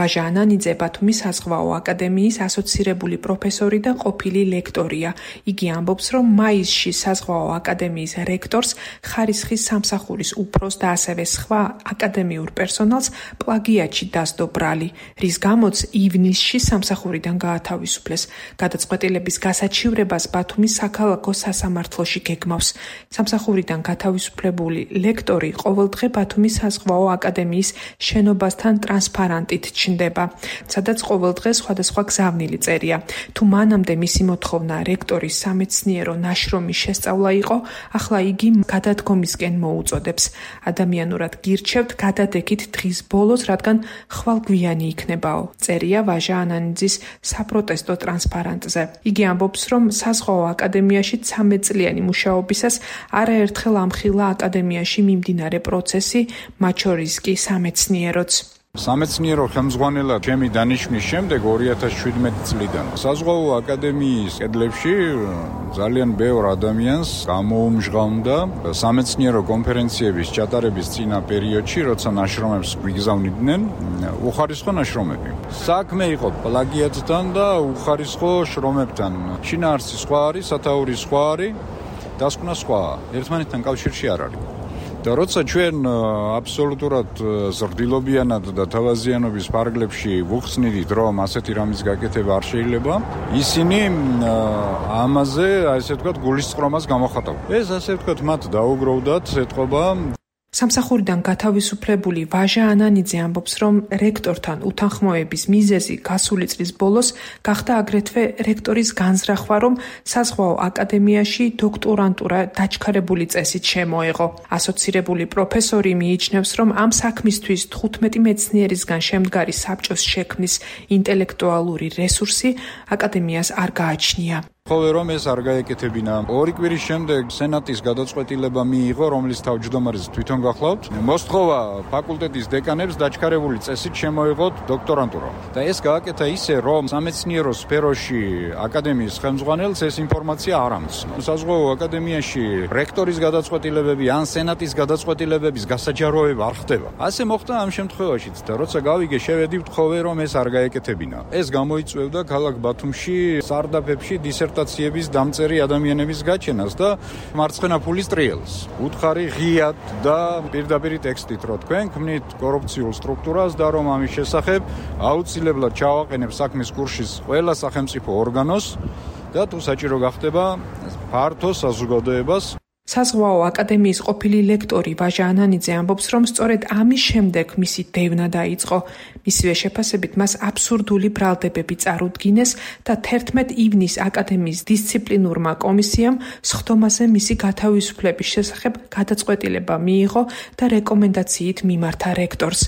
ვაჟა ანანიძე ბათუმის საზღვაო აკადემიის ასოცირებული პროფესორი და ყოფილი ლექტორია. იგი ამბობს, რომ მაისში საზღვაო აკადემიის რექტორს, ხარისხის სამსახურის უფროს და ასევე სხვა აკადემიურ პერსონალს პლაგიატში დასდო ბრალი, რის გამოც ივნისში სამსახურიდან გაათავისუფლეს. გადაწყვეტილების გასაჩივრებას ბათუმის საქალაქო სასამართლოში გეგმავს. სამსახურიდან გათავისუფლებული ლექტორი ყოველდღე ბათუმის საზღვაო აკადემიის შენობასთან ტრანსპარანტით ჩნდება, სადაც ყოველდღე სხვადასხვა გზავნილი წერია. თუ მანამდე მისი მოთხოვნა რექტორის სამეცნიერო ნაშრომის შესწავლა იყო, ახლა იგი გადადგომისკენ მოუწოდებს. ადამიანურად გირჩევთ გადადეკით დღის ბოლოს, რადგან ხვალგვიანი იქნებაო. წერია ვაჟა ანანიძის საპროტესტო ტრანსპარანტზე. იგი ამბობს, რომ საზღვაო აკადემიაში 13 წლიანი მუშაობისას არაერთხელ ამხილა აკადემიაში მიმდინარე პროცესი, მათ შორის კი სამეცნიეროც. სამეცნიერო ხელმძღვანელად ჩემი დანიშნვის შემდეგ 2017 წლიდან საზღვაო აკადემიის კედლებში ძალიან ბევრ ადამიანს გამოუმჟღავნდა სამეცნიერო კონფერენციების ჩატარების წინა პერიოდში, როცა ნაშრომებს გვიგზავნიდნენ უხარისხო ნაშრომები. საქმე იყო პლაგიატთან და უხარისხო შრომებთან. შინაარსი სხვა არის, სათაური სხვა არის, დასკვნა სხვა. ერთმანეთთან კავშირში არ არის. და როცა ჩვენ აბსოლუტურად ზრდილობიანად და თავაზიანობის ფარგლებში ვუხსნიდით რომ ასეთი რამის გაკეთება არ შეიძლება ისინი ამაზე აი ესე ვთქვათ გულისწყრომას გამოხატავ ეს ასე ვთქვათ მათ დაუგროვდათ ეთყობა სამსახურიდან გათავისუფლებული ვაჟა ანანიძე ამბობს, რომ რექტორთან უთანხმოების მიზეზი გასული წლის ბოლოს გახდა აგრეთვე რექტორის განზრახვა, რომ საზღვაო აკადემიაში დოქტორანტურა დაჩქარებული წესით შემოეღო. ასოცირებული პროფესორი მიიჩნევს, რომ ამ საქმისთვის 15 მეცნიერისგან შემდგარი საბჭოს შექმნის ინტელექტუალური რესურსი აკადემიას არ გააჩნია. ხოლმე რომ ეს არ გაეკეთებინა. ორი კვირის შემდეგ სენატის გადაწყვეტილება მიიღო, რომლის თავმჯდომარეს თვითონ გახლავთ. მოსთხოვა ფაკულტეტის დეკანებს დაჩქარებული წესით შემოიღოთ დოქტორანტურა. და ეს გააკეთა ისე, რომ სამეცნიერო სფეროში აკადემიის ხელმძღვანელს ეს ინფორმაცია არ ამცნო. საზღვაო აკადემიაში რექტორის გადაწყვეტილებები ან სენატის გადაწყვეტილებების გასაჯაროება არ ხდება. ასე მოხდა ამ შემთხვევაშიც და როცა გავიგე შევედი ვთხოვე, რომ ეს არ გაეკეთებინა. ეს გამოიწვევდა ქალაქ ბათუმში სარდაფებში დისერტ კონსულტაციების დამწერი ადამიანების გაჩენას და მარცხენა ფულის ტრიელს. უთხარი ღიად და პირდაპირ ტექსტით რო თქვენ ქმნით კორუფციულ სტრუქტურას და რომ ამის შესახებ აუცილებლად ჩავაყენებ საქმის კურსის ყველა სახელმწიფო ორგანოს და თუ საჭირო გახდება ფართო საზოგადოებას საზღვაო აკადემიის ყოფილი ლექტორი ვაჟა ანანიძე ამბობს, რომ სწორედ ამის შემდეგ მისი დევნა დაიწყო. მისივე შეფასებით მას აბსურდული ბრალდებები წარუდგინეს და 11 ივნის აკადემიის დისციპლინურმა კომისიამ სხდომაზე მისი გათავისუფლების შესახებ გადაწყვეტილება მიიღო და რეკომენდაციით მიმართა რექტორს.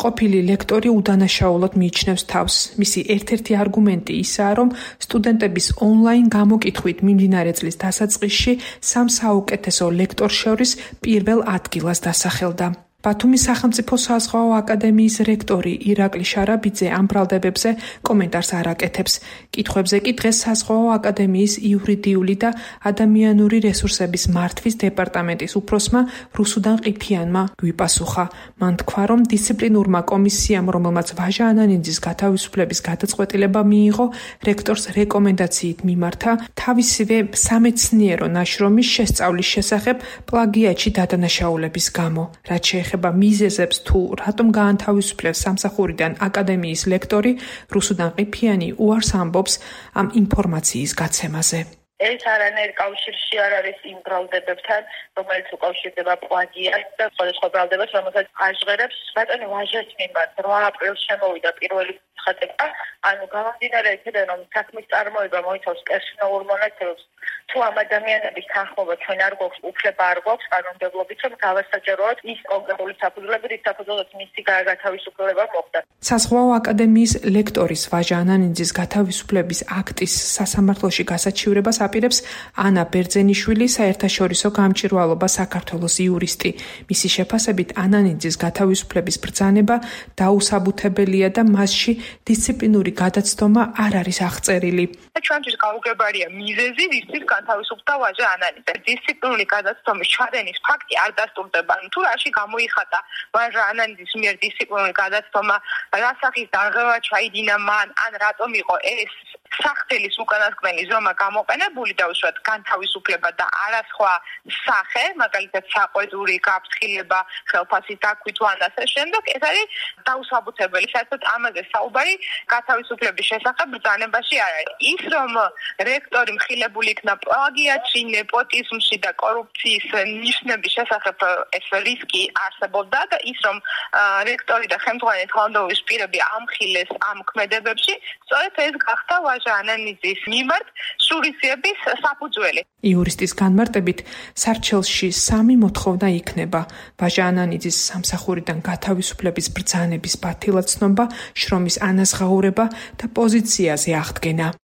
ყოფილი ლექტორი უდანაშაულოდ მიიჩნევს თავს. მისი ერთ-ერთი არგუმენტი ისაა, რომ სტუდენტების ონლაინ გამოკითხვით მიმდინარე წლის დასაწყისში სამ საუკეთესო ლექტორს შორის პირველ ადგილას დასახელდა. ბათუმის სახელმწიფო საზღვაო აკადემიის რექტორი ირაკლი შარაბიძე ამ ბრალდებებზე კომენტარს არ აკეთებს. კითხვებზე კი დღეს საზღვაო აკადემიის იურიდიული და ადამიანური რესურსების მართვის დეპარტამენტის უფროსმა რუსუდან ყიფიანმა გვიპასუხა. მან თქვა, რომ დისციპლინურმა კომისიამ, რომელმაც ვაჟა ანანიძის გათავისუფლების გადაწყვეტილება მიიღო, რექტორს რეკომენდაციით მიმართა თავისივე სამეცნიერო ნაშრომის შესწავლის შესახებ პლაგიატში დადანაშაულების გამო, რაც შეეხება ეხება მიზეზებს თუ რატომ გაანთავისუფლებს სამსახურიდან აკადემიის ლექტორი რუსუდან ყიფიანი უარს ამბობს ამ ინფორმაციის გაცემაზე. ეს არანაირ კავშირში არ არის იმ ბრალდებებთან, რომელიც უკავშირდება პლაგიატს და სხვადასხვა ბრალდებას, რომელსაც აჟღერებს. ბატონი ვაჟას მიმართ? 8 აპრილს შემოვიდა პირველი ხატება, ანუ გამომდინარე იქიდან რომ საქმის წარმოება მოიცავს პერსონალურ მონაცემებს, თუ ამ ადამიანების თანხმობა ჩვენ არ გვაქვს, უფლება არ გვაქვს კანონმდებლობით, რომ გავასაჯაროოთ ის კონკრეტული საფუძვლები, რის საფუძველზეც მისი გაათავისუფლება მოხდა. საზღვაო აკადემიის ლექტორის ვაჟა ანანიძის გათავისუფლების აქტის სასამართლოში გასაჩივრებას აპირებს ანა ბერძენიშვილი, საერთაშორისო გამჭირვალობა საქართველოს იურისტი. მისი შეფასებით ანანიძის გათავისუფლების ბრძანება დაუსაბუთებელია და მასში დისციპლინური გადაცდომა არ არის აღწერილი. ჩვენთვის გაუგებარია მიზეზი, რისთვის განთავისუფლდა ვაჟა ანანიძე. დისციპლინური გადაცდომის ჩადენის ფაქტი არ დასტურდება. თუ რაში გამოიხატა ვაჟა ანანიძის მიერ დისციპლინური გადაცდომა, რა სახის დაღება ჩაიდინა მან, ან რატომ იყო ეს სახთელის უკანასკნელი ზომა გამოყენებული და უშუალოდ განთავისუფლება და არასხვა სახე, მაგალითად საყვედური გაფრთხილება, ხელფასის დაკვით ან ასე შემდეგ, ეს არის დაუსაბუთებელი. საერთოდ ამაზე საუბარი განთავისუფლების შესახებ ბრძანებაში არ არის. ის რომ რექტორი მხილებული იქნა პლაგიატში, ნეპოტიზმში და კორუფციის ნიშნების შესახებ ეს რისკი არსებობდა და ის რომ რექტორი და ხელმძღვანელი თანამდებობის პირები ამხილეს ამ ქმედებებში, სწორედ ეს გახდა ვაჟა ანანიძის მიმართ სურისების საფუძველი. იურისტის განმარტებით, სარჩელში სამი მოთხოვნა იქნება: ვაჟა ანანიძის სამსახურიდან გათავისუფლების ბრძანების პათილაცნობა, შრომის ანაზღაურება და პოზიციაზე აღდგენა.